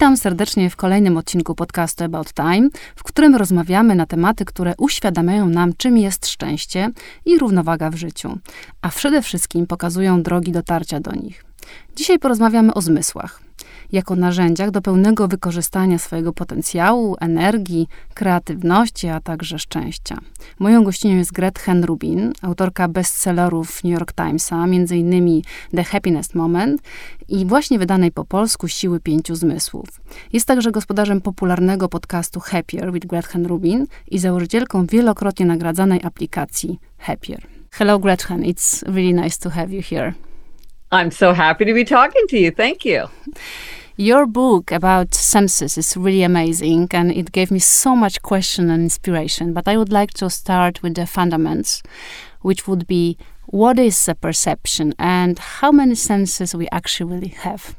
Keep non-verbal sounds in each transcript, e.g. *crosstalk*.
Witam serdecznie w kolejnym odcinku podcastu About Time, w którym rozmawiamy na tematy, które uświadamiają nam, czym jest szczęście i równowaga w życiu, a przede wszystkim pokazują drogi dotarcia do nich. Dzisiaj porozmawiamy o zmysłach jako narzędziach do pełnego wykorzystania swojego potencjału, energii, kreatywności, a także szczęścia. Moją gościnią jest Gretchen Rubin, autorka bestsellerów New York Timesa, m.in. The Happiness Moment i właśnie wydanej po polsku Siły Pięciu Zmysłów. Jest także gospodarzem popularnego podcastu Happier with Gretchen Rubin i założycielką wielokrotnie nagradzanej aplikacji Happier. Hello Gretchen, it's really nice to have you here. I'm so happy to be talking to you. Thank you. Your book about senses is really amazing and it gave me so much question and inspiration. But I would like to start with the fundamentals, which would be what is a perception and how many senses we actually have?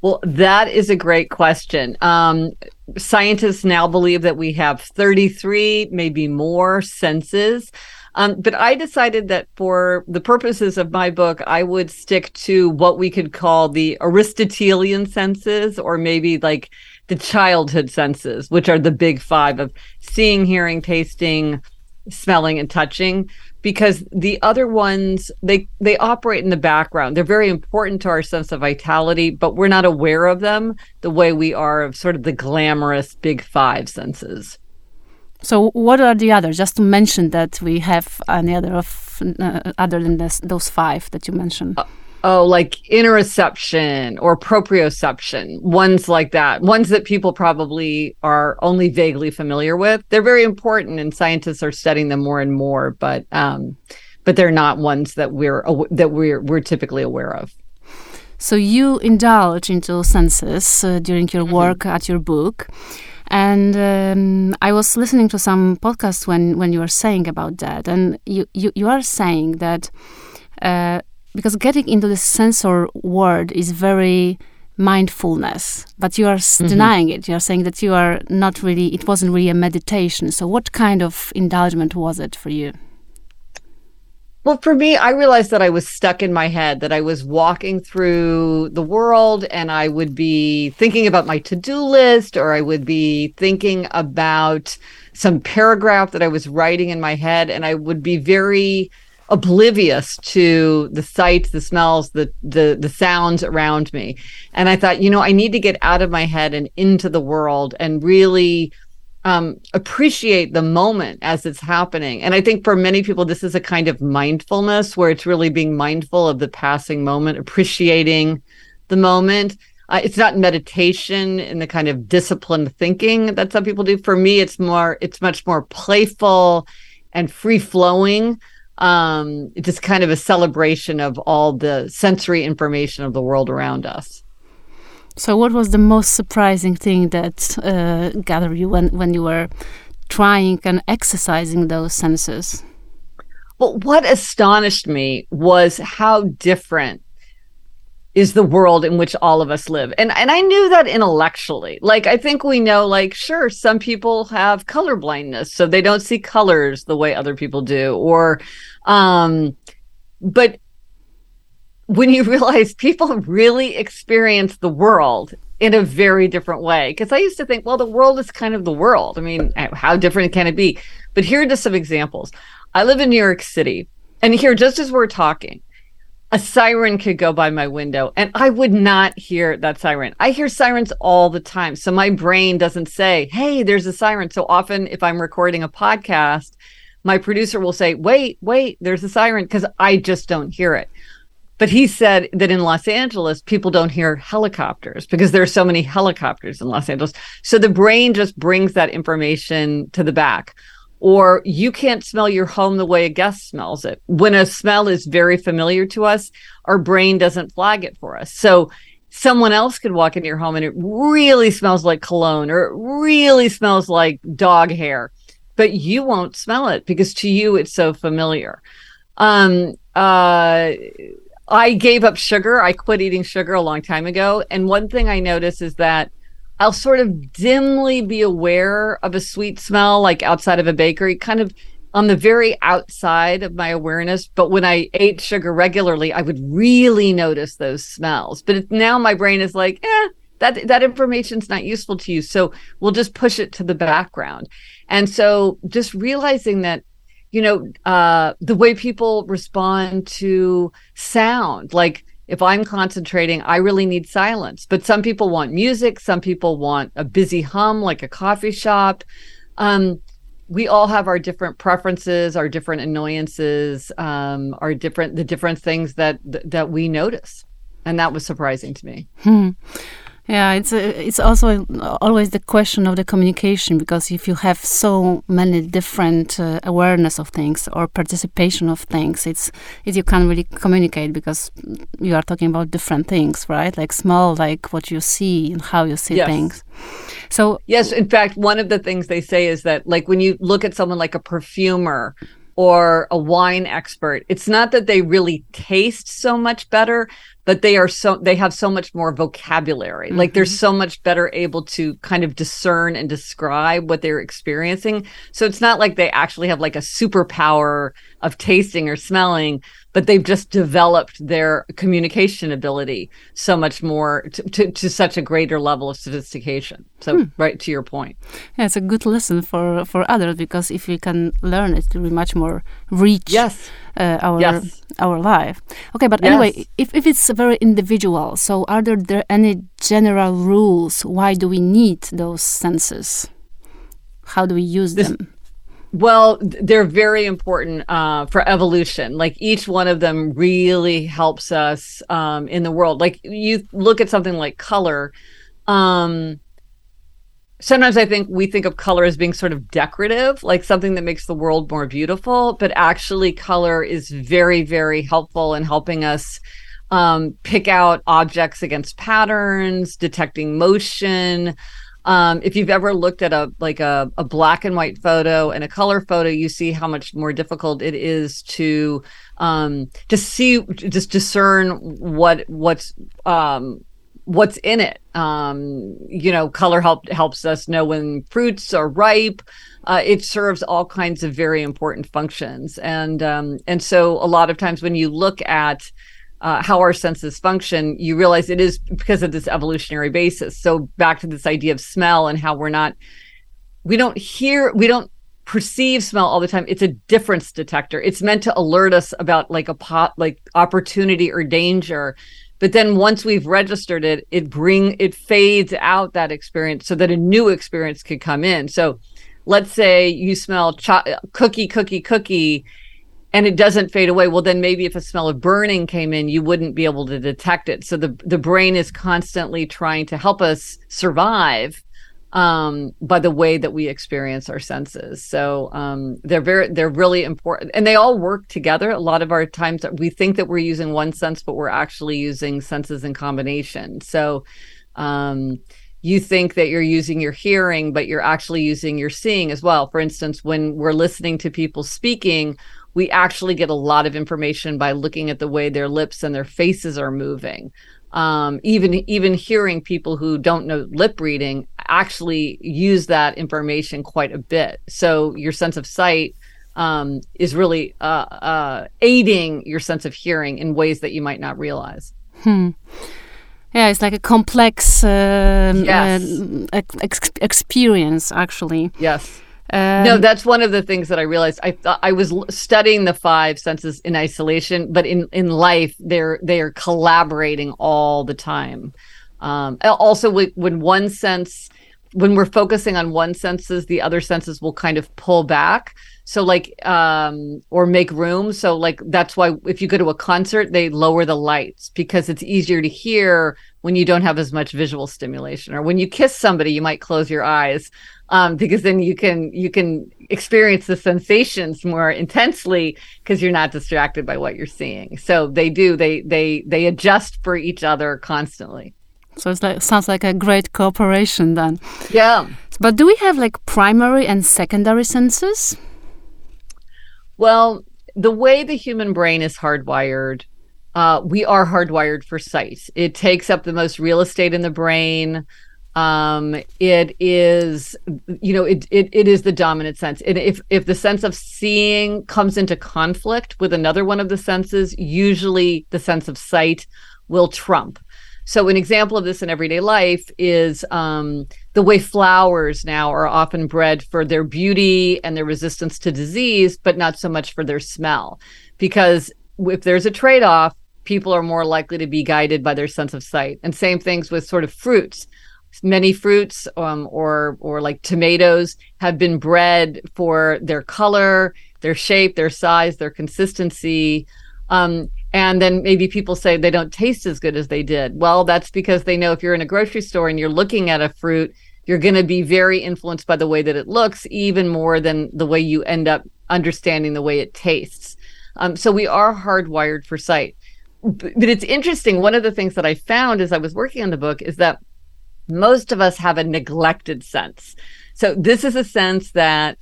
Well, that is a great question. Um, scientists now believe that we have 33, maybe more senses. Um, but I decided that for the purposes of my book, I would stick to what we could call the Aristotelian senses, or maybe like the childhood senses, which are the big five of seeing, hearing, tasting, smelling, and touching. Because the other ones, they they operate in the background. They're very important to our sense of vitality, but we're not aware of them the way we are of sort of the glamorous big five senses. So, what are the others? Just to mention that we have any other of uh, other than this, those five that you mentioned. Uh, oh, like interoception or proprioception, ones like that, ones that people probably are only vaguely familiar with. They're very important, and scientists are studying them more and more. But um, but they're not ones that we're that we're we're typically aware of. So you indulge into senses uh, during your mm-hmm. work mm -hmm. at your book. And um, I was listening to some podcasts when, when you were saying about that, and you, you, you are saying that uh, because getting into the sensor world is very mindfulness, but you are mm-hmm. denying it. You are saying that you are not really, it wasn't really a meditation. So, what kind of indulgence was it for you? Well, for me, I realized that I was stuck in my head, that I was walking through the world and I would be thinking about my to do list or I would be thinking about some paragraph that I was writing in my head. And I would be very oblivious to the sights, the smells, the, the, the sounds around me. And I thought, you know, I need to get out of my head and into the world and really um, appreciate the moment as it's happening. And I think for many people, this is a kind of mindfulness where it's really being mindful of the passing moment, appreciating the moment. Uh, it's not meditation in the kind of disciplined thinking that some people do. For me, it's more, it's much more playful and free flowing. Um, just kind of a celebration of all the sensory information of the world around us. So, what was the most surprising thing that uh, gathered you when, when you were trying and exercising those senses? Well, what astonished me was how different is the world in which all of us live. And and I knew that intellectually. Like I think we know like sure some people have color blindness so they don't see colors the way other people do or um but when you *laughs* realize people really experience the world in a very different way. Because I used to think, well, the world is kind of the world. I mean, how different can it be? But here are just some examples. I live in New York City, and here, just as we're talking, a siren could go by my window, and I would not hear that siren. I hear sirens all the time. So my brain doesn't say, hey, there's a siren. So often, if I'm recording a podcast, my producer will say, wait, wait, there's a siren, because I just don't hear it. But he said that in Los Angeles, people don't hear helicopters because there are so many helicopters in Los Angeles. So the brain just brings that information to the back. Or you can't smell your home the way a guest smells it. When a smell is very familiar to us, our brain doesn't flag it for us. So someone else could walk into your home and it really smells like cologne or it really smells like dog hair, but you won't smell it because to you it's so familiar. Um, uh, I gave up sugar. I quit eating sugar a long time ago. And one thing I notice is that I'll sort of dimly be aware of a sweet smell, like outside of a bakery, kind of on the very outside of my awareness. But when I ate sugar regularly, I would really notice those smells. But now my brain is like, eh, that that information's not useful to you so we'll just push it to the background and so just realizing that you know uh the way people respond to sound. Like if i'm concentrating i really need silence. But some people want music. Some people want a busy hum like a coffee shop. Um we all have our different preferences our different annoyances um our different the different things that that we notice. And that was surprising to me. Hmm. Yeah, it's a, it's also always the question of the communication because if you have so many different uh, awareness of things or participation of things, it's it you can't really communicate because you are talking about different things, right? Like small, like what you see and how you see yes. things. So yes, in fact, one of the things they say is that like when you look at someone like a perfumer or a wine expert, it's not that they really taste so much better, but they are so they have so much more vocabulary mm-hmm. like they're mm-hmm. so much better able to kind of discern and describe what they're experiencing so it's not like they actually have like a superpower of tasting or smelling but they've just developed their communication ability so much more to, to, to such a greater level of sophistication. So hmm. right to your point. Yeah it's a good lesson for for others because if we can learn it to be much more reach yes. uh, our yes. our life. Okay but yes. anyway if, if it's very individual so are there, there any general rules? Why do we need those senses? How do we use this, them well, they're very important uh, for evolution. Like each one of them really helps us um, in the world. Like you look at something like color. Um, sometimes I think we think of color as being sort of decorative, like something that makes the world more beautiful. But actually, color is very, very helpful in helping us um, pick out objects against patterns, detecting motion. Um, if you've ever looked at a like a, a black and white photo and a color photo, you see how much more difficult it is to um, just see, just discern what what's um, what's in it. Um, you know, color help helps us know when fruits are ripe. Uh, it serves all kinds of very important functions, and um, and so a lot of times when you look at uh, how our senses function, you realize it is because of this evolutionary basis. So back to this idea of smell and how we're not, we don't hear, we don't perceive smell all the time. It's a difference detector. It's meant to alert us about like a pot, like opportunity or danger. But then once we've registered it, it bring it fades out that experience so that a new experience could come in. So let's say you smell cho- cookie, cookie, cookie and it doesn't fade away well then maybe if a smell of burning came in you wouldn't be able to detect it. So the the brain is constantly trying to help us survive um, by the way that we experience our senses. So um, they're very they're really important and they all work together. A lot of our times we think that we're using one sense but we're actually using senses in combination. So um, you think that you're using your hearing, but you're actually using your seeing as well. For instance, when we're listening to people speaking, we actually get a lot of information by looking at the way their lips and their faces are moving. Um, even even hearing people who don't know lip reading actually use that information quite a bit. So your sense of sight um, is really uh, uh, aiding your sense of hearing in ways that you might not realize. Hmm. Yeah, it's like a complex um, yes. uh, ex experience, actually. Yes. Um, no, that's one of the things that I realized. I thought I was studying the five senses in isolation, but in in life, they're they are collaborating all the time. Um, also, when one sense, when we're focusing on one senses, the other senses will kind of pull back. So, like, um, or make room. So, like, that's why if you go to a concert, they lower the lights because it's easier to hear when you don't have as much visual stimulation. Or when you kiss somebody, you might close your eyes um, because then you can you can experience the sensations more intensely because you're not distracted by what you're seeing. So they do they they they adjust for each other constantly. So it's like sounds like a great cooperation then. Yeah. But do we have like primary and secondary senses? Well, the way the human brain is hardwired, uh, we are hardwired for sight. It takes up the most real estate in the brain. Um it is you know it, it it is the dominant sense. And if if the sense of seeing comes into conflict with another one of the senses usually the sense of sight will trump. So, an example of this in everyday life is um, the way flowers now are often bred for their beauty and their resistance to disease, but not so much for their smell. Because if there's a trade off, people are more likely to be guided by their sense of sight. And same things with sort of fruits. Many fruits, um, or or like tomatoes, have been bred for their color, their shape, their size, their consistency. Um, and then maybe people say they don't taste as good as they did. Well, that's because they know if you're in a grocery store and you're looking at a fruit, you're going to be very influenced by the way that it looks, even more than the way you end up understanding the way it tastes. Um, so we are hardwired for sight. But it's interesting. One of the things that I found as I was working on the book is that most of us have a neglected sense. So this is a sense that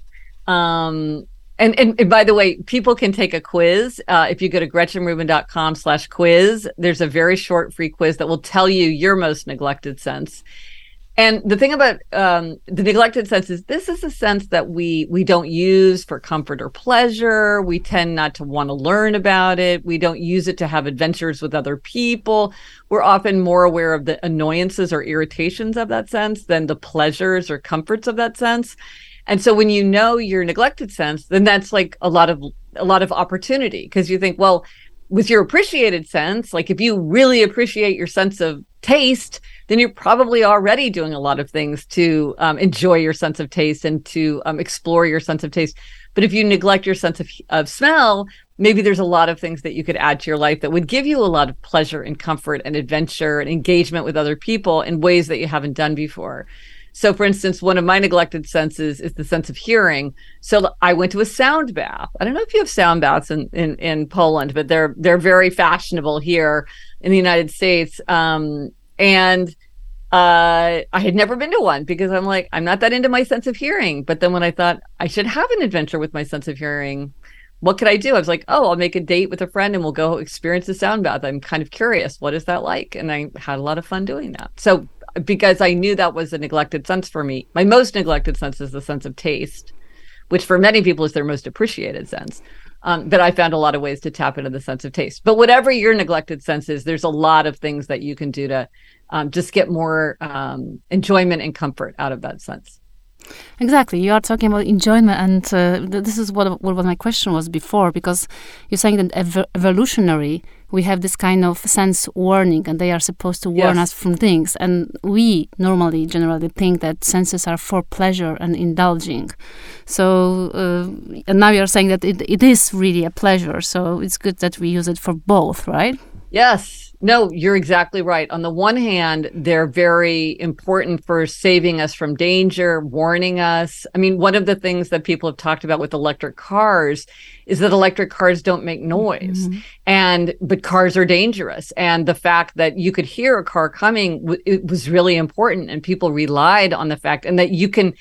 um, and, and, and by the way, people can take a quiz. Uh, if you go to gretchenrubin.com slash quiz, there's a very short free quiz that will tell you your most neglected sense. And the thing about um, the neglected sense is this is a sense that we we don't use for comfort or pleasure. We tend not to want to learn about it. We don't use it to have adventures with other people. We're often more aware of the annoyances or irritations of that sense than the pleasures or comforts of that sense. And so when you know your neglected sense, then that's like a lot of a lot of opportunity because you think, well, with your appreciated sense, like if you really appreciate your sense of taste, then you're probably already doing a lot of things to um, enjoy your sense of taste and to um, explore your sense of taste. But if you neglect your sense of, of smell, maybe there's a lot of things that you could add to your life that would give you a lot of pleasure and comfort and adventure and engagement with other people in ways that you haven't done before. So, for instance, one of my neglected senses is the sense of hearing. So, I went to a sound bath. I don't know if you have sound baths in in, in Poland, but they're they're very fashionable here in the United States. Um, and uh, I had never been to one because I'm like, I'm not that into my sense of hearing. But then when I thought I should have an adventure with my sense of hearing, what could I do? I was like, oh, I'll make a date with a friend and we'll go experience the sound bath. I'm kind of curious. What is that like? And I had a lot of fun doing that. So because I knew that was a neglected sense for me. My most neglected sense is the sense of taste, which for many people is their most appreciated sense. Um, but I found a lot of ways to tap into the sense of taste. But whatever your neglected sense is, there's a lot of things that you can do to um, just get more um, enjoyment and comfort out of that sense. Exactly. You are talking about enjoyment, and uh, this is what, what my question was before, because you're saying that ev- evolutionary, we have this kind of sense warning, and they are supposed to warn yes. us from things. And we normally, generally, think that senses are for pleasure and indulging. So, uh, and now you're saying that it, it is really a pleasure. So it's good that we use it for both, right? Yes. No, you're exactly right. On the one hand, they're very important for saving us from danger, warning us. I mean, one of the things that people have talked about with electric cars is that electric cars don't make noise. Mm-hmm. And but cars are dangerous. And the fact that you could hear a car coming it was really important and people relied on the fact and that you can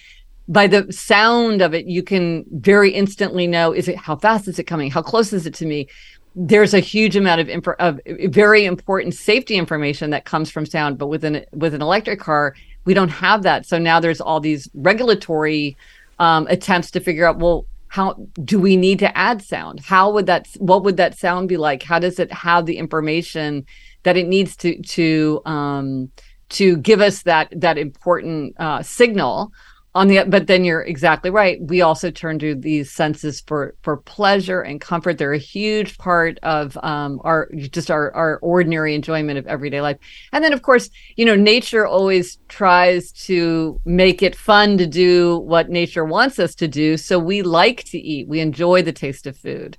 by the sound of it you can very instantly know is it how fast is it coming how close is it to me there's a huge amount of, imp- of very important safety information that comes from sound but with an with an electric car we don't have that. So now there's all these regulatory um, attempts to figure out well how do we need to add sound? How would that what would that sound be like? How does it have the information that it needs to to um, to give us that that important uh, signal on the but then you're exactly right. We also turn to these senses for for pleasure and comfort. They're a huge part of um our just our our ordinary enjoyment of everyday life. And then of course you know nature always tries to make it fun to do what nature wants us to do. So we like to eat. We enjoy the taste of food.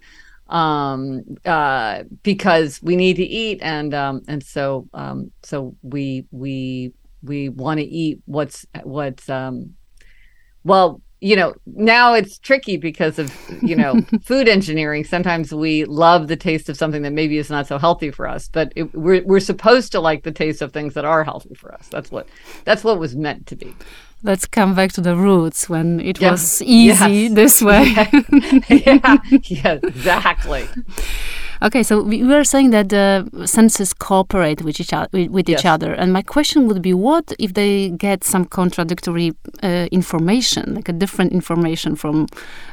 Um uh because we need to eat and um and so um so we we we want to eat what's what's um well, you know, now it's tricky because of, you know, *laughs* food engineering. Sometimes we love the taste of something that maybe is not so healthy for us, but it, we're we're supposed to like the taste of things that are healthy for us. That's what that's what was meant to be. Let's come back to the roots when it yeah. was easy yes. this way. *laughs* yeah, *laughs* yeah, exactly. Okay, so we were saying that the senses cooperate with each other, with each yes. other, and my question would be: What if they get some contradictory uh, information, like a different information from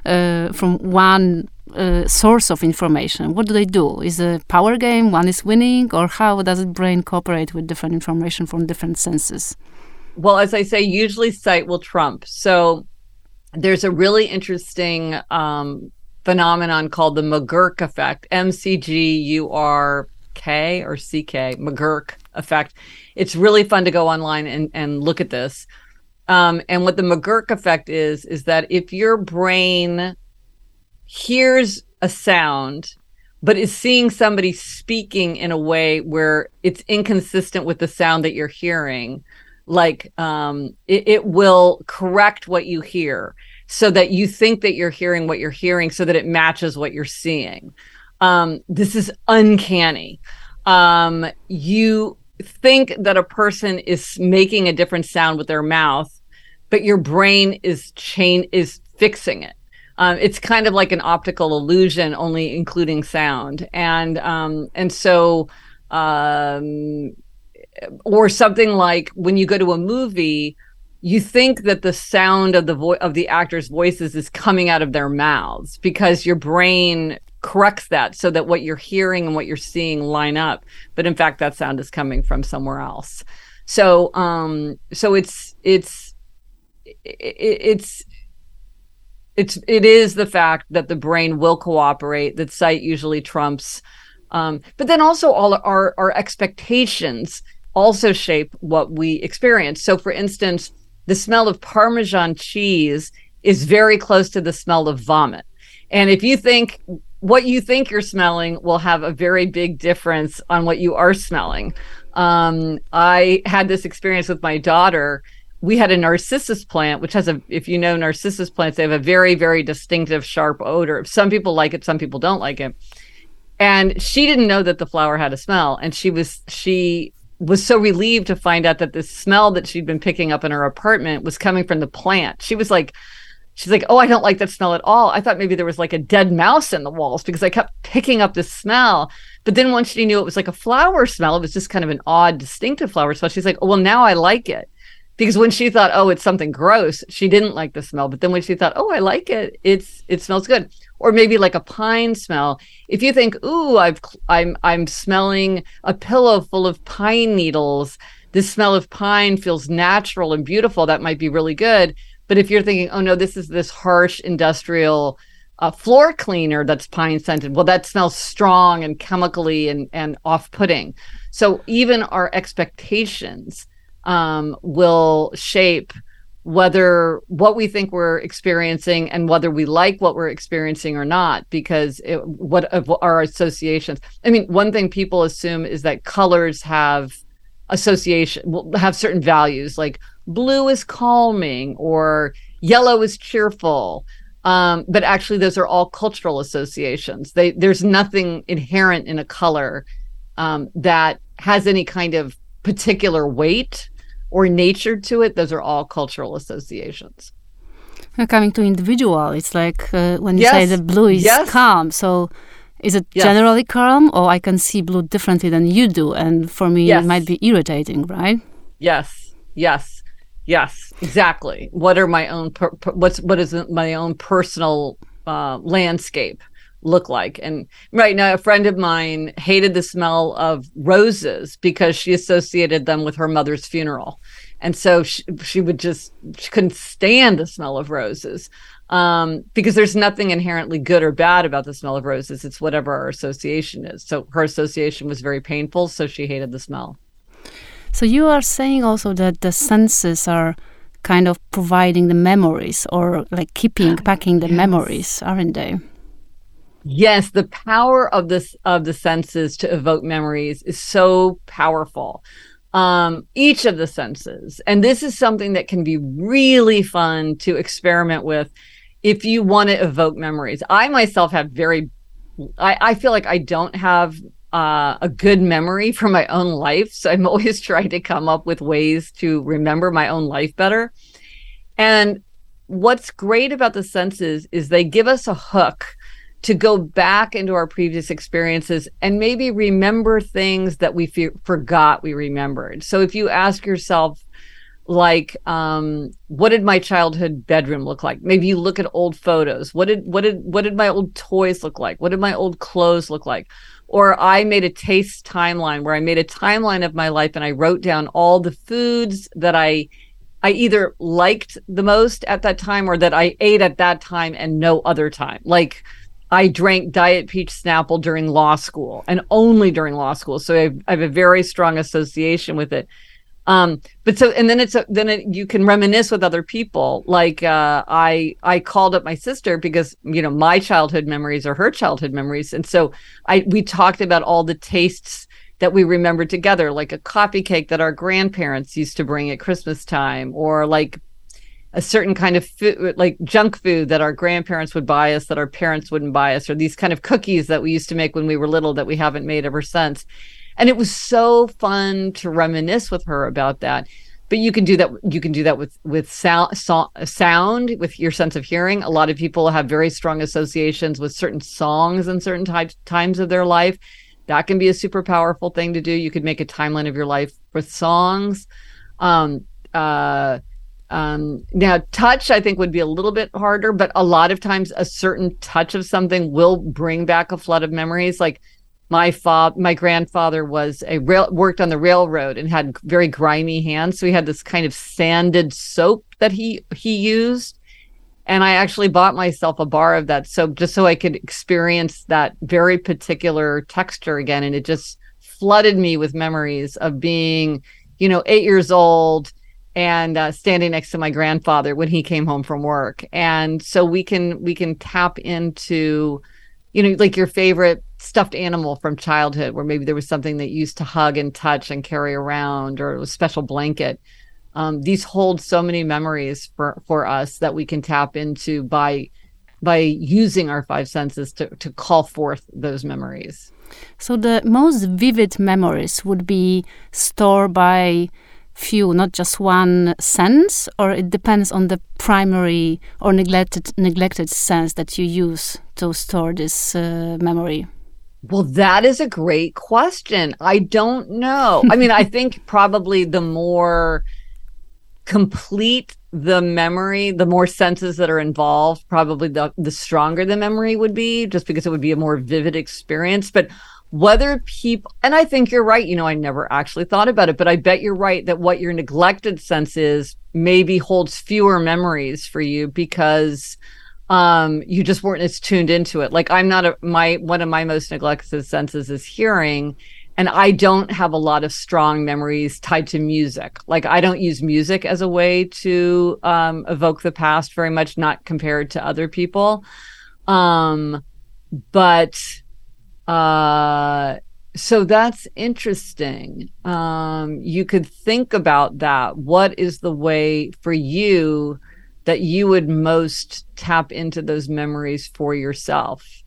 uh, from one uh, source of information? What do they do? Is a power game? One is winning, or how does the brain cooperate with different information from different senses? Well, as I say, usually sight will trump. So there's a really interesting um, phenomenon called the McGurk effect, M C G U R K or C K, McGurk effect. It's really fun to go online and, and look at this. Um, and what the McGurk effect is, is that if your brain hears a sound, but is seeing somebody speaking in a way where it's inconsistent with the sound that you're hearing, like um, it, it will correct what you hear so that you think that you're hearing what you're hearing so that it matches what you're seeing. Um, this is uncanny. Um, you think that a person is making a different sound with their mouth, but your brain is chain is fixing it. Um, it's kind of like an optical illusion, only including sound, and um, and so um, or something like when you go to a movie, you think that the sound of the voice of the actors' voices is coming out of their mouths because your brain corrects that so that what you're hearing and what you're seeing line up but in fact that sound is coming from somewhere else. So um so it's it's it's it's it is the fact that the brain will cooperate that sight usually trumps um but then also all our our expectations also shape what we experience. So for instance the smell of parmesan cheese is very close to the smell of vomit and if you think what you think you're smelling will have a very big difference on what you are smelling. Um, I had this experience with my daughter. We had a narcissus plant, which has a, if you know narcissus plants, they have a very, very distinctive, sharp odor. Some people like it, some people don't like it. And she didn't know that the flower had a smell. And she was, she was so relieved to find out that the smell that she'd been picking up in her apartment was coming from the plant. She was like, she's like, Oh, I don't like that smell at all. I thought maybe there was like a dead mouse in the walls because I kept picking up this smell. But then once she knew it was like a flower smell, it was just kind of an odd, distinctive flower smell. She's like, oh, Well, now I like it. Because when she thought, oh, it's something gross, she didn't like the smell. But then when she thought, oh, I like it, it's it smells good. Or maybe like a pine smell. If you think, ooh, I've I'm I'm smelling a pillow full of pine needles. This smell of pine feels natural and beautiful. That might be really good but if you're thinking, oh no, this is this harsh industrial uh, floor cleaner that's pine scented, well, that smells strong and chemically and, and off putting. So even our expectations um, will shape whether what we think we're experiencing and whether we like what we're experiencing or not because it, what of our associations i mean one thing people assume is that colors have association have certain values like blue is calming or yellow is cheerful. Um, but actually those are all cultural associations. They there's nothing inherent in a color um, that has any kind of particular weight or nature to it those are all cultural associations. Coming to individual. It's like uh, when you yes. say the blue is yes. calm so is it yes. generally calm or i can see blue differently than you do? And for me it might be irritating right? Yes. Yes. Yes, exactly. What are my own per, per, what's what is my own personal uh, landscape look like? And right now, a friend of mine hated the smell of roses because she associated them with her mother's funeral, and so she, she would just she couldn't stand the smell of roses um, because there's nothing inherently good or bad about the smell of roses. It's whatever our association is. So her association was very painful, so she hated the smell. So you are saying also that the senses are kind of providing the memories or like keeping *sighs* packing the yes. memories, aren't they? Yes, the power of this of the senses to evoke memories is so powerful. Um, each of the senses, and this is something that can be really fun to experiment with if you want to evoke memories. I myself have very I, I feel like I don't have uh, a good memory for my own life. So I'm *laughs* always trying to come up with ways to remember my own life better. And what's great about the senses is they give us a hook to go back into our previous experiences and maybe remember things that we f- forgot we remembered. So if you ask yourself, like um what did my childhood bedroom look like? Maybe you look at old photos. What did what did what did my old toys look like? What did my old clothes look like? Or i made a taste timeline where i made a timeline of my life and i wrote down all the foods that i i either liked the most at that time or that i ate at that time and no other time. Like I drank Diet Peach Snapple during law school and only during law school. So I have, I have a very strong association with it. Um but so and then it's a, then it, you can reminisce with other people. Like uh i i called up my sister because you know my childhood memories are her childhood memories. And so i we talked about all the tastes that we remembered together like a coffee cake that our grandparents used to bring at christmas time or like a certain kind of food like junk food that our grandparents would buy us that our parents wouldn't buy us or these kind of cookies that we used to make when we were little that we haven't made ever since. And it was so fun to reminisce with her about that. But you can do that you can do that with with sound so, sound with your sense of hearing. A lot of people have very strong associations with certain songs and certain types times of their life. That can be a super powerful thing to do. You could make a timeline of your life with songs. Um uh um, now touch i think would be a little bit harder but a lot of times a certain touch of something will bring back a flood of memories. Like my father my grandfather was a rail worked on the railroad and had very grimy hands. So he had this kind of sanded soap that he he used. And i actually bought myself a bar of that soap just so i could experience that very particular texture again. And it just flooded me with memories of being you know 8 years old and uh, standing next to my grandfather when he came home from work. And so we can we can tap into you know like your favorite stuffed animal from childhood where maybe there was something that you used to hug and touch and carry around or a special blanket. Um, these hold so many memories for for us that we can tap into by by using our five senses to, to call forth those memories. So the most vivid memories would be stored by few not just one sense or it depends on the primary or neglected neglected sense that you use to store this uh, memory well, that is a great question. I don't know. *laughs* I mean, I think probably the more complete the memory, the more senses that are involved, probably the the stronger the memory would be, just because it would be a more vivid experience. But whether people and I think you're right, you know, I never actually thought about it, but I bet you're right that what your neglected sense is maybe holds fewer memories for you because um you just weren't as tuned into it. Like i'm not a my one of my most neglected senses is hearing and i don't have a lot of strong memories tied to music. Like i don't use music as a way to um evoke the past very much not compared to other people. Um but uh so that's interesting um you could think about that what is the way for you that you would most tap into those memories for yourself.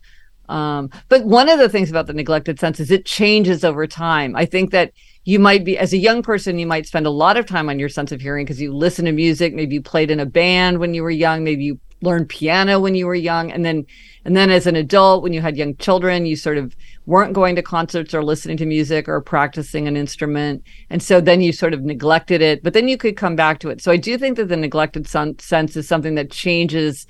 Um, but one of the things about the neglected sense is it changes over time. I think that you might be, as a young person, you might spend a lot of time on your sense of hearing because you listen to music. Maybe you played in a band when you were young. Maybe you learned piano when you were young. And then, and then as an adult, when you had young children, you sort of weren't going to concerts or listening to music or practicing an instrument. And so then you sort of neglected it, but then you could come back to it. So I do think that the neglected sense is something that changes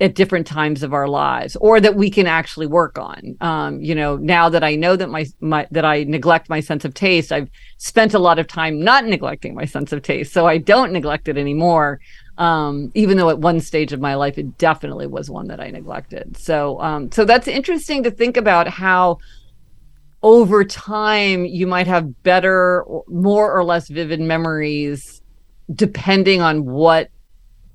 at different times of our lives or that we can actually work on um, you know now that i know that my, my that i neglect my sense of taste i've spent a lot of time not neglecting my sense of taste so i don't neglect it anymore um, even though at one stage of my life it definitely was one that i neglected. So um, so that's interesting to think about how over time you might have better more or less vivid memories depending on what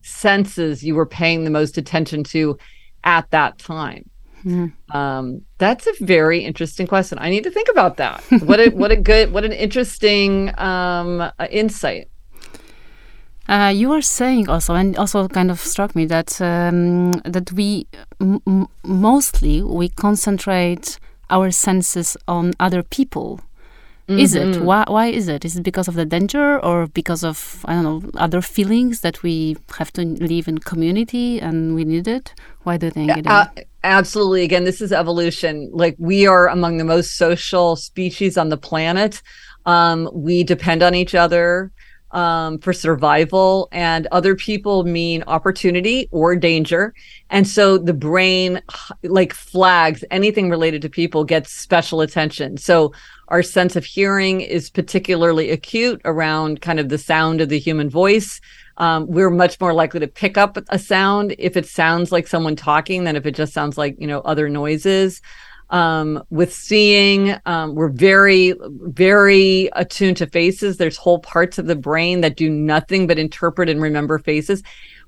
senses you were paying the most attention to at that time. Mm. um, that's a very interesting question. I need to think about that. What a what a good what an interesting um, uh, insight uh, you were saying also, and also kind of struck me that um, that we mostly we concentrate our senses on other people. Mm-hmm. Is it mm-hmm. why? Why is it? Is it because of the danger, or because of I don't know other feelings that we have to live in community and we need it? Why do you think it uh, is? Absolutely. Again, this is evolution. Like we are among the most social species on the planet. Um, we depend on each other. Um, for survival, and other people mean opportunity or danger. And so the brain, like, flags anything related to people gets special attention. So our sense of hearing is particularly acute around kind of the sound of the human voice. Um, we're much more likely to pick up a sound if it sounds like someone talking than if it just sounds like, you know, other noises. Um, with seeing, um, we're very, very attuned to faces. There's whole parts of the brain that do nothing but interpret and remember faces.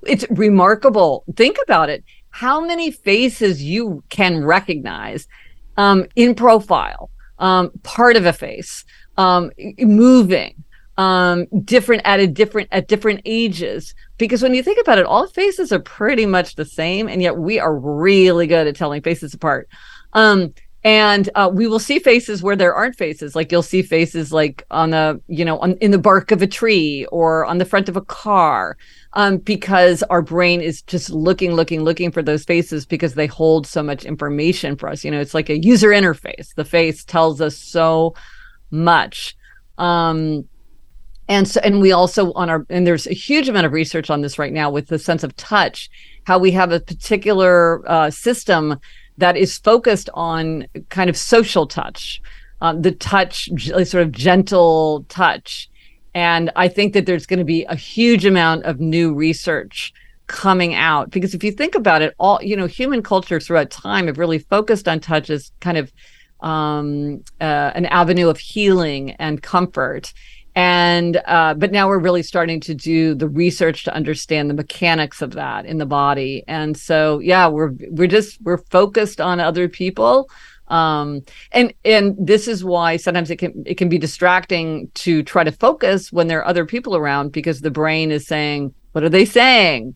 It's remarkable. Think about it. How many faces you can recognize um, in profile, um, part of a face, um, moving, um, different at a different at different ages. Because when you think about it, all faces are pretty much the same, and yet we are really good at telling faces apart. Um, and uh, we will see faces where there aren't faces. Like you'll see faces like on the you know on, in the bark of a tree or on the front of a car um, because our brain is just looking looking looking for those faces because they hold so much information for us. You know it's like a user interface. The face tells us so much. Um, and so and we also on our and there's a huge amount of research on this right now with the sense of touch how we have a particular uh, system that is focused on kind of social touch, um, the touch, sort of gentle touch. And I think that there's going to be a huge amount of new research coming out because if you think about it, all you know, human cultures throughout time have really focused on touch as kind of um, uh, an avenue of healing and comfort and uh, but now we're really starting to do the research to understand the mechanics of that in the body. And so yeah we're we're just we're focused on other people. Um and and this is why sometimes it can it can be distracting to try to focus when there are other people around because the brain is saying what are they saying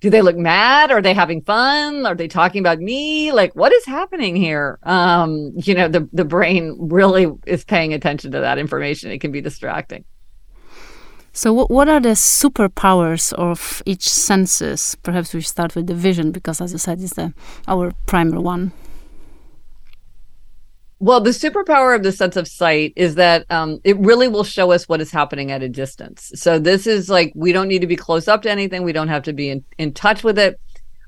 do they look mad? Are they having fun? Are they talking about me? Like what is happening here? Um you know the the brain really is paying attention to that information. It can be distracting. So what what are the superpowers of each senses? Perhaps we start with the vision because as you said is the our primary one well, the superpower of the sense of sight is that um, it really will show us what is happening at a distance. So this is like we don't need to be close up to anything. We don't have to be in, in touch with it.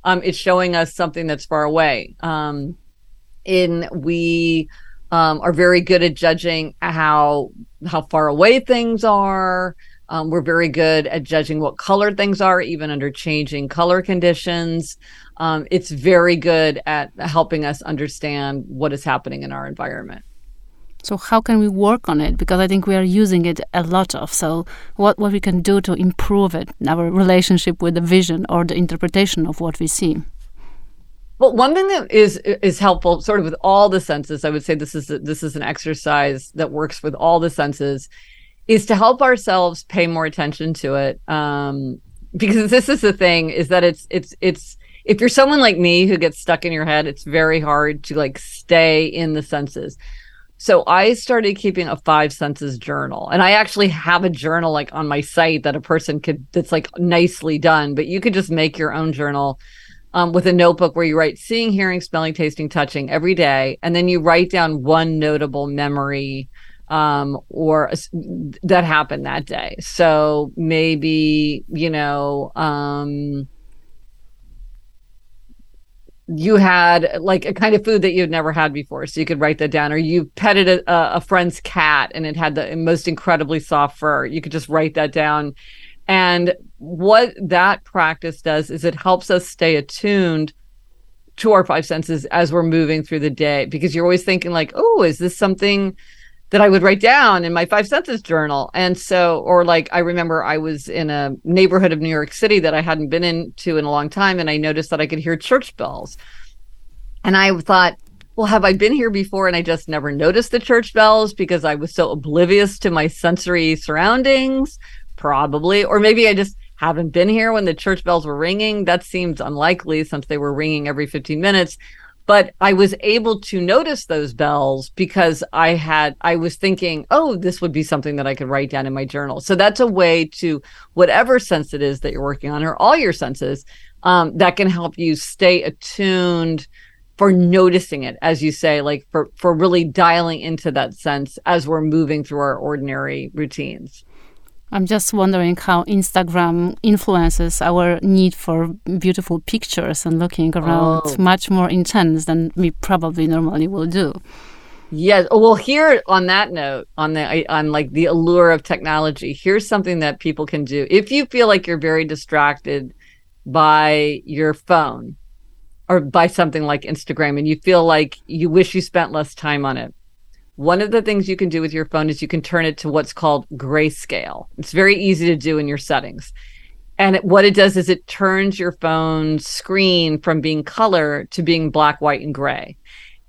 Um, it's showing us something that's far away. Um, in we um, are very good at judging how how far away things are. Um, we're very good at judging what color things are, even under changing color conditions um, it's very good at helping us understand what is happening in our environment. So how can we work on it? Because I think we are using it a lot of. So what what we can do to improve it, our relationship with the vision or the interpretation of what we see. Well, one thing that is is helpful, sort of with all the senses, I would say this is a, this is an exercise that works with all the senses, is to help ourselves pay more attention to it. Um, because *laughs* this is the thing, is that it's it's it's if you're someone like me who gets stuck in your head, it's very hard to like stay in the senses. So I started keeping a five senses journal. And I actually have a journal like on my site that a person could that's like nicely done, but you could just make your own journal um, with a notebook where you write seeing, hearing, smelling, tasting, touching every day. And then you write down one notable memory um, or that happened that day. So maybe, you know, um, you had like a kind of food that you'd never had before so you could write that down or you petted a, a, friend's cat and it had the most incredibly soft fur you could just write that down. And what that practice does is it helps us stay attuned to our five senses as we're moving through the day because you're always thinking like oh is this something that I would write down in my five senses journal. And so, or like, I remember I was in a neighborhood of New York City that I hadn't been into in a long time. And I noticed that I could hear church bells. And I thought, well, have I been here before and I just never noticed the church bells because I was so oblivious to my sensory surroundings? Probably. Or maybe I just haven't been here when the church bells were ringing. That seems unlikely since they were ringing every 15 minutes but I was able to notice those bells because I had I was thinking, oh, this would be something that I could write down in my journal. So that's a way to whatever sense it is that you're working on, or all your senses, um, that can help you stay attuned for noticing it, as you say, like for for really dialing into that sense as we're moving through our ordinary routines. I'm just wondering how Instagram influences our need for beautiful pictures and looking around oh. much more intense than we probably normally will do. Yes. Oh, well, here on that note, on the on like the allure of technology, here's something that people can do. If you feel like you're very distracted by your phone or by something like Instagram and you feel like you wish you spent less time on it, one of the things you can do with your phone is you can turn it to what's called grayscale. It's very easy to do in your settings. And what it does is it turns your phone screen from being color to being black, white, and gray.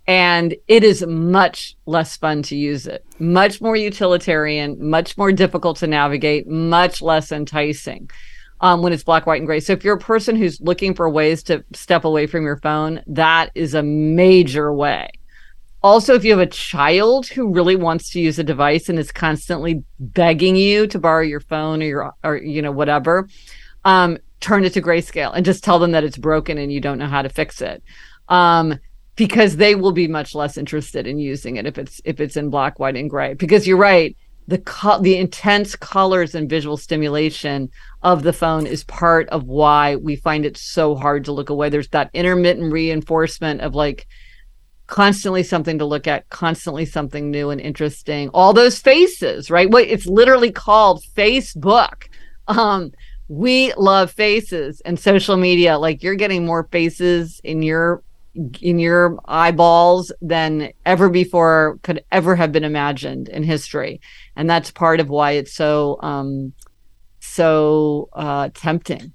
And it is much less fun to use it, much more utilitarian, much more difficult to navigate, much less enticing um, when it's black, white, and gray. So if you're a person who's looking for ways to step away from your phone, that is a major way also if you have a child who really wants to use a device and is constantly begging you to borrow your phone or your or you know whatever um, turn it to grayscale and just tell them that it's broken and you don't know how to fix it. Um, because they will be much less interested in using it if it's if it's in black white and gray. Because you're right the co- the intense colors and visual stimulation of the phone is part of why we find it so hard to look away. There's that intermittent reinforcement of like constantly something to look at, constantly something new and interesting. All those faces, right? What it's literally called Facebook. Um, we love faces and social media. Like you're getting more faces in your in your eyeballs than ever before could ever have been imagined in history. And that's part of why it's so um so uh tempting.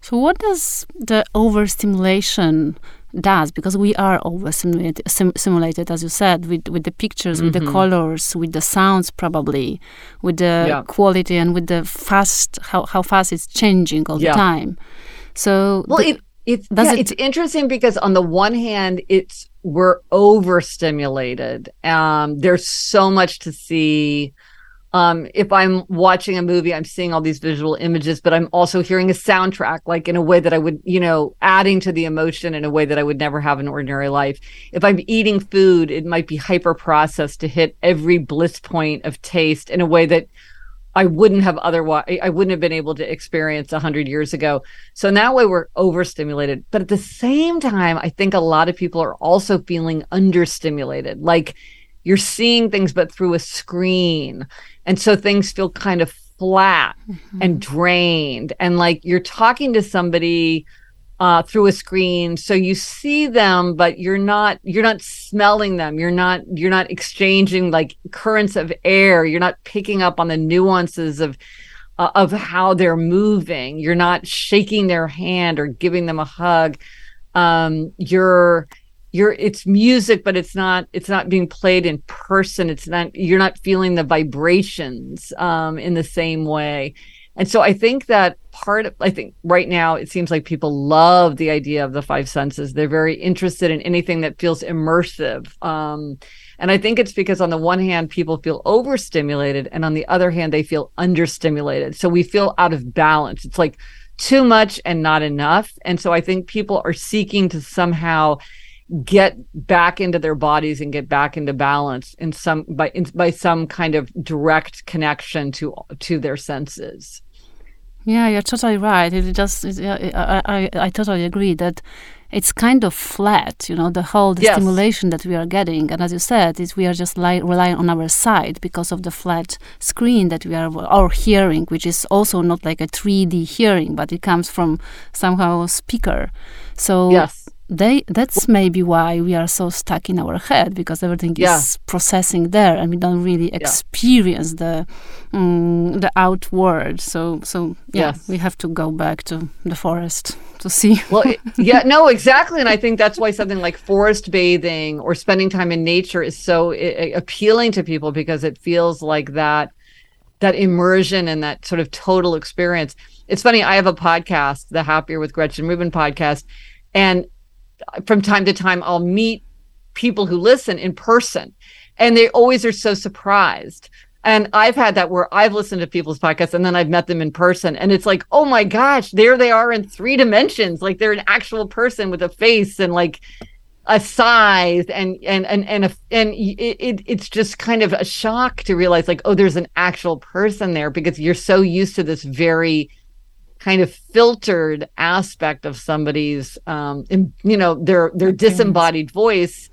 So what does the overstimulation does because we are always simulated, sim- simulated as you said with with the pictures mm-hmm. with the mm-hmm. colors with the sounds probably with the yeah. quality and with the fast how, how fast it's changing all yeah. the time so well the, it, it's yeah, it, it's interesting because on the one hand it's we're overstimulated um there's so much to see um, if I'm watching a movie, I'm seeing all these visual images, but I'm also hearing a soundtrack, like in a way that I would, you know, adding to the emotion in a way that I would never have in ordinary life. If I'm eating food, it might be hyper processed to hit every bliss point of taste in a way that I wouldn't have otherwise, I wouldn't have been able to experience a hundred years ago. So in that way, we're overstimulated. But at the same time, I think a lot of people are also feeling understimulated. Like you're seeing things, but through a screen and so things feel kind of flat mm-hmm. and drained. And like you're talking to somebody uh, through a screen. So you see them, but you're not you're not smelling them. You're not you're not exchanging like currents of air. You're not picking up on the nuances of uh, of how they're moving. You're not shaking their hand or giving them a hug. Um, you're you're it's music but it's not it's not being played in person. It's not you're not feeling the vibrations um in the same way. And so i think that part of i think right now it seems like people love the idea of the five senses. They're very interested in anything that feels immersive um and i think it's because on the one hand people feel overstimulated and on the other hand they feel understimulated. So we feel out of balance. It's like too much and not enough. And so i think people are seeking to somehow get back into their bodies and get back into balance in some by in, by some kind of direct connection to to their senses. Yeah you're totally right. It just it, I, I i totally agree that it's kind of flat you know the whole the yes. stimulation that we are getting. And as you said is we are just li- relying on our sight because of the flat screen that we are or hearing which is also not like a 3d hearing but it comes from somehow speaker. So yes they that's maybe why we are so stuck in our head because everything yeah. is processing there and we don't really experience yeah. the um, the outward so so yeah yes. we have to go back to the forest to see well it, *laughs* yeah no exactly and i think that's why something like forest bathing or spending time in nature is so I- appealing to people because it feels like that that immersion and that sort of total experience it's funny i have a podcast the happier with gretchen rubin podcast and from time to time I'll meet people who listen in person and they always are so surprised. And I've had that where I've listened to people's podcasts and then I've met them in person and it's like, oh my gosh, there they are in three dimensions. Like they're an actual person with a face and like a size and and and and a, and it, it it's just kind of a shock to realize like oh there's an actual person there because you're so used to this very kind of filtered aspect of somebody's um you know their their disembodied voice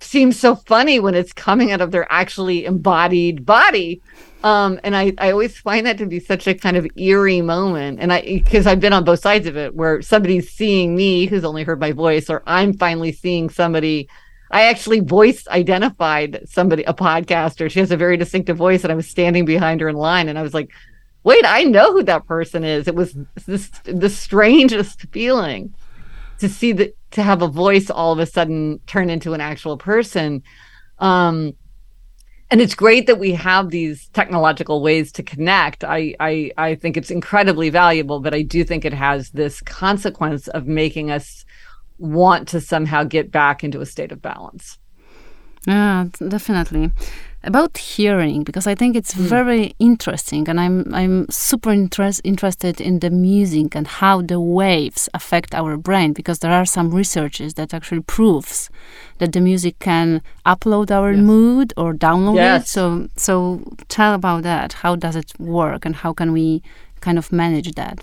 seems so funny when it's coming out of their actually embodied body um, and I, I always find that to be such a kind of eerie moment. And I, because I've been on both sides of it, where somebody's seeing me who's only heard my voice, or I'm finally seeing somebody. I actually voice identified somebody, a podcaster. She has a very distinctive voice, and I was standing behind her in line, and I was like, "Wait, I know who that person is." It was this the strangest feeling to see that to have a voice all of a sudden turn into an actual person. Um, and it's great that we have these technological ways to connect. I, I I think it's incredibly valuable, but I do think it has this consequence of making us want to somehow get back into a state of balance. Yeah, definitely about hearing because I think it's mm. very interesting, and I'm I'm super interest, interested in the music and how the waves affect our brain because there are some researches that actually proves that the music can upload our yes. mood or download yes. it. So so tell about that. How does it work, and how can we kind of manage that?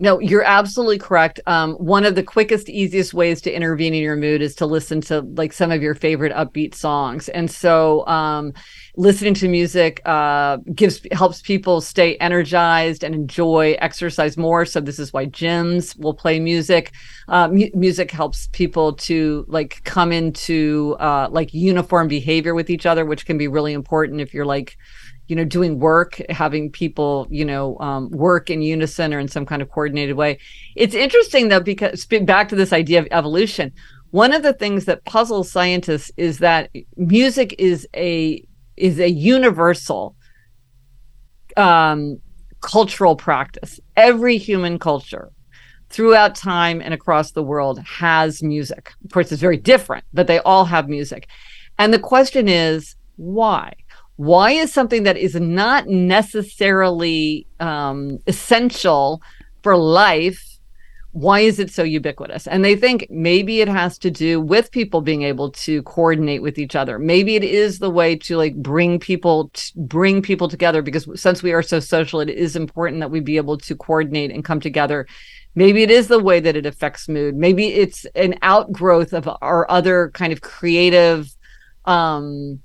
No, you're absolutely correct. Um, one of the quickest, easiest ways to intervene in your mood is to listen to like some of your favorite upbeat songs. And so, um, listening to music uh, gives helps people stay energized and enjoy exercise more. So this is why gyms will play music. Uh, mu- music helps people to like come into uh, like uniform behavior with each other, which can be really important if you're like you know doing work having people you know um, work in unison or in some kind of coordinated way. It's interesting though because back to this idea of evolution. One of the things that puzzles scientists is that music is a is a universal um, cultural practice. Every human culture throughout time and across the world has music. Of course it's very different but they all have music. And the question is why why is something that is not necessarily um, essential for life why is it so ubiquitous? And they think maybe it has to do with people being able to coordinate with each other. Maybe it is the way to like bring people bring people together because since we are so social it is important that we be able to coordinate and come together. Maybe it is the way that it affects mood. Maybe it's an outgrowth of our other kind of creative um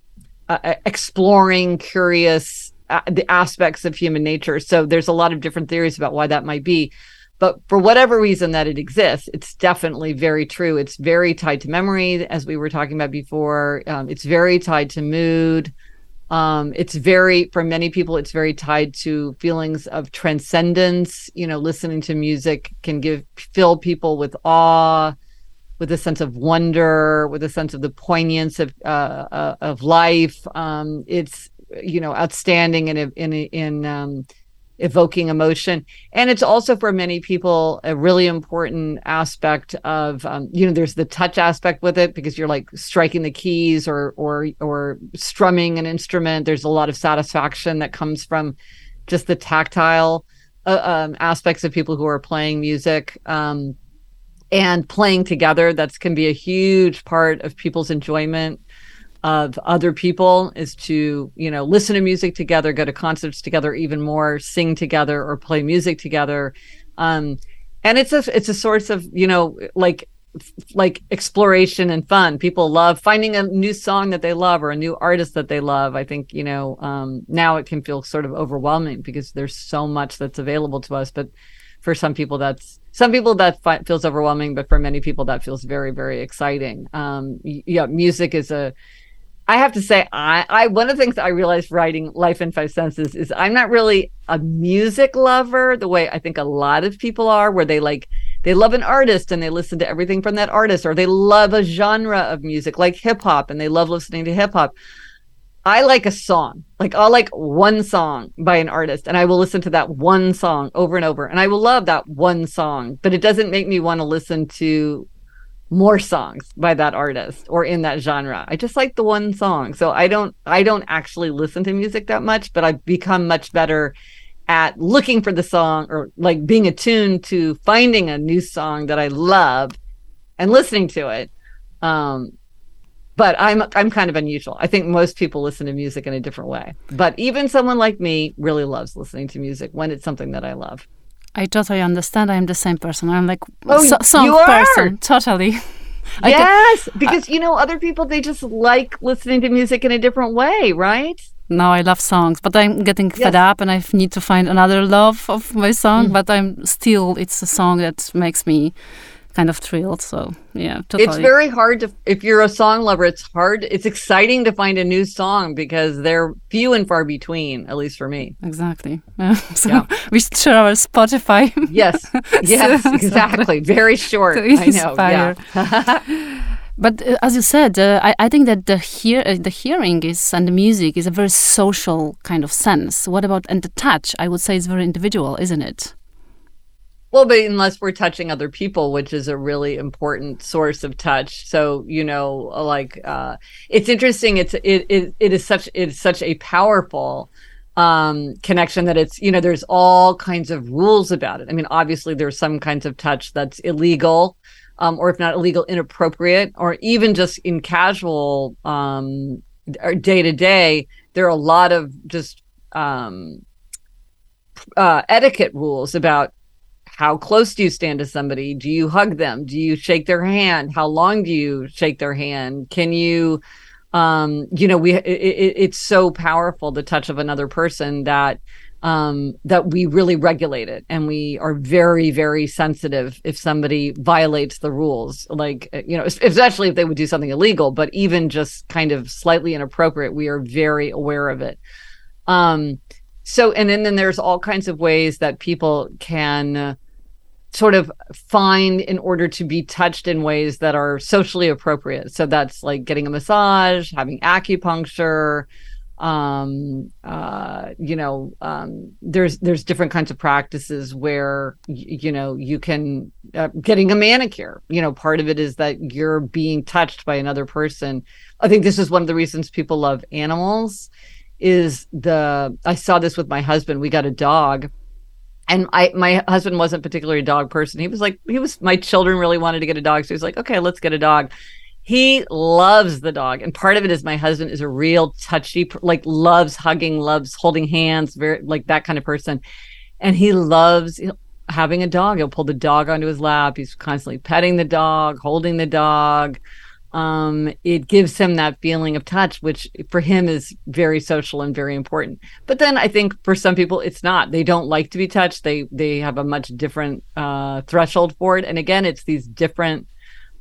uh, uh, exploring curious uh, the aspects of human nature. So there's a lot of different theories about why that might be. But for whatever reason that it exists it's definitely very true. It's very tied to memory as we were talking about before. Um, it's very tied to mood. Um, it's very for many people it's very tied to feelings of transcendence. You know listening to music can give fill people with awe with a sense of wonder, with a sense of the poignance of uh, uh, of life. Um, it's you know outstanding in in in um, evoking emotion, and it's also for many people a really important aspect of um, you know there's the touch aspect with it because you're like striking the keys or or or strumming an instrument. There's a lot of satisfaction that comes from just the tactile uh, um, aspects of people who are playing music. And playing together that's can be a huge part of people's enjoyment of other people is to you know listen to music together go to concerts together even more sing together or play music together. Um and it's a it's a source of you know like like exploration and fun. People love finding a new song that they love or a new artist that they love. I think you know um now it can feel sort of overwhelming because there's so much that's available to us but for some people that's some people that fi- feels overwhelming but for many people that feels very very exciting. Um yeah music is a i have to say i i one of the things i realized writing life in five senses is i'm not really a music lover the way i think a lot of people are where they like they love an artist and they listen to everything from that artist or they love a genre of music like hip hop and they love listening to hip hop I like a song. Like I'll like one song by an artist and I will listen to that one song over and over and I will love that one song, but it doesn't make me want to listen to more songs by that artist or in that genre. I just like the one song. So I don't I don't actually listen to music that much, but I've become much better at looking for the song or like being attuned to finding a new song that I love and listening to it Um, but I'm I'm kind of unusual. I think most people listen to music in a different way. But even someone like me really loves listening to music when it's something that I love. I totally understand. I'm the same person. I'm like Oh, so- song you are? person. Totally. *laughs* I can- yes, because you know other people they just like listening to music in a different way, right? now I love songs, but I'm getting fed Yes. Mm. up and I need to find another love of my song. But I'm still, it's a song that makes me kind of thrilled. So yeah, totally. It's very hard to if you're a song lover, it's hard it's exciting to find a new song because they're few and far between, at least for me. Exactly. Yeah. *laughs* so Yeah. *laughs* we should share our Spotify. Yes. *laughs* Yes, So- exactly. Very short. I know. Yeah. But uh, as you said, uh, I, I think that the hear uh, the hearing is and the music is a very social kind of sense. What about and the touch? I would say it's very individual, isn't it? Well, but unless we're touching other people, which is a really important source of touch. So, you know, like uh it's interesting. It's it it, it is such it's such a powerful um connection that it's you know there's all kinds of rules about it. I mean, obviously there's some kinds of touch that's illegal. Um, or if not illegal, inappropriate, or even just in casual um, day to day, there are a lot of just um, uh, etiquette rules about how close do you stand to somebody? Do you hug them? Do you shake their hand? How long do you shake their hand? Can you um you know we it, it, it's so powerful the touch of another person that um that we really regulate it and we are very very sensitive if somebody violates the rules. Like you know especially if they would do something illegal but even just kind of slightly inappropriate we are very aware of it. Um so and then, then there's all kinds of ways that people can uh, sort of find in order to be touched in ways that are socially appropriate so that's like getting a massage having acupuncture um uh you know um there's there's different kinds of practices where y- you know you can uh, getting a manicure you know part of it is that you're being touched by another person i think this is one of the reasons people love animals is the I saw this with my husband. We got a dog. And I my husband wasn't particularly a dog person. He was like he was my children really wanted to get a dog. So he was like, okay, let's get a dog. He loves the dog. And part of it is my husband is a real touchy like loves hugging, loves holding hands, very like that kind of person. And he loves having a dog. He'll pull the dog onto his lap. He's constantly petting the dog, holding the dog um it gives him that feeling of touch which for him is very social and very important. But then i think for some people it's not. They don't like to be touched. They they have a much different uh threshold for it. And again it's these different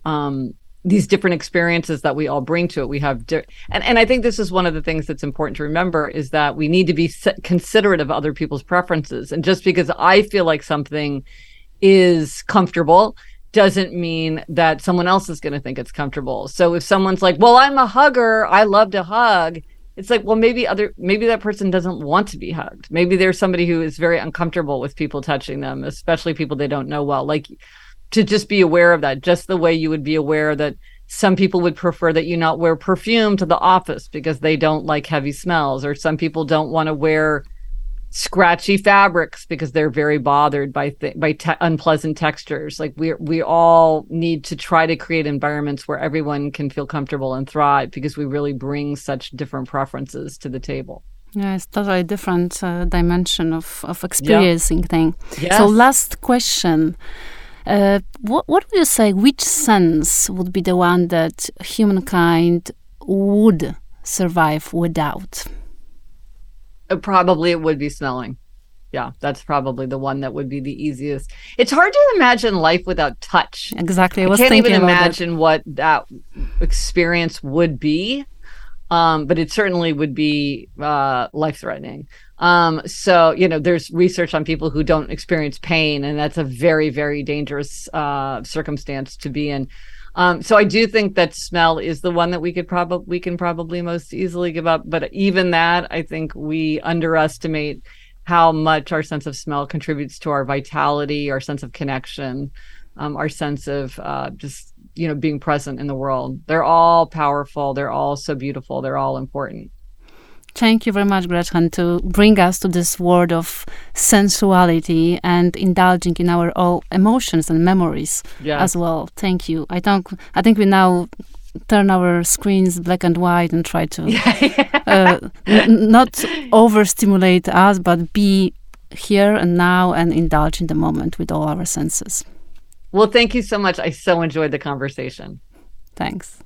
um these different experiences that we all bring to it. We have di- and and i think this is one of the things that's important to remember is that we need to be considerate of other people's preferences. And just because i feel like something is comfortable doesn't mean that someone else is going to think it's comfortable. So if someone's like, "Well, I'm a hugger. I love to hug." It's like, "Well, maybe other maybe that person doesn't want to be hugged. Maybe there's somebody who is very uncomfortable with people touching them, especially people they don't know well." Like to just be aware of that, just the way you would be aware that some people would prefer that you not wear perfume to the office because they don't like heavy smells or some people don't want to wear scratchy fabrics because they're very bothered by th- by te- unpleasant textures like we we all need to try to create environments where everyone can feel comfortable and thrive because we really bring such different preferences to the table Yeah, it's totally different uh, dimension of, of experiencing thing. yes. So last question. Uh, what, what would you say, which sense would be the one that humankind would survive without? Uh, probably it would be smelling yeah that's probably the one that would be the easiest it's hard to imagine life without touch Exactly, I I was can't thinking even imagine what that experience would be. Um, but it certainly would be uh, life threatening. Um, so, you know, there's research on people who don't experience pain, and that's a very, very dangerous uh, circumstance to be in. Um, so I do think that smell is the one that we could probably we can probably most easily give up. But even that, I think we underestimate how much our sense of smell contributes to our vitality, our sense of connection, um, our sense of uh, just you know being present in the world. They're all powerful. They're all so beautiful. They're all important. Thank you very much, Gretchen, to bring us to this world of sensuality and indulging in our all emotions and memories Yeah. as well. Thank you. I think I think we now turn our screens black and white and try to *laughs* uh, n- not overstimulate us, but be here and now and indulge in the moment with all our senses. Well, thank you so much. I so enjoyed the conversation. Thanks.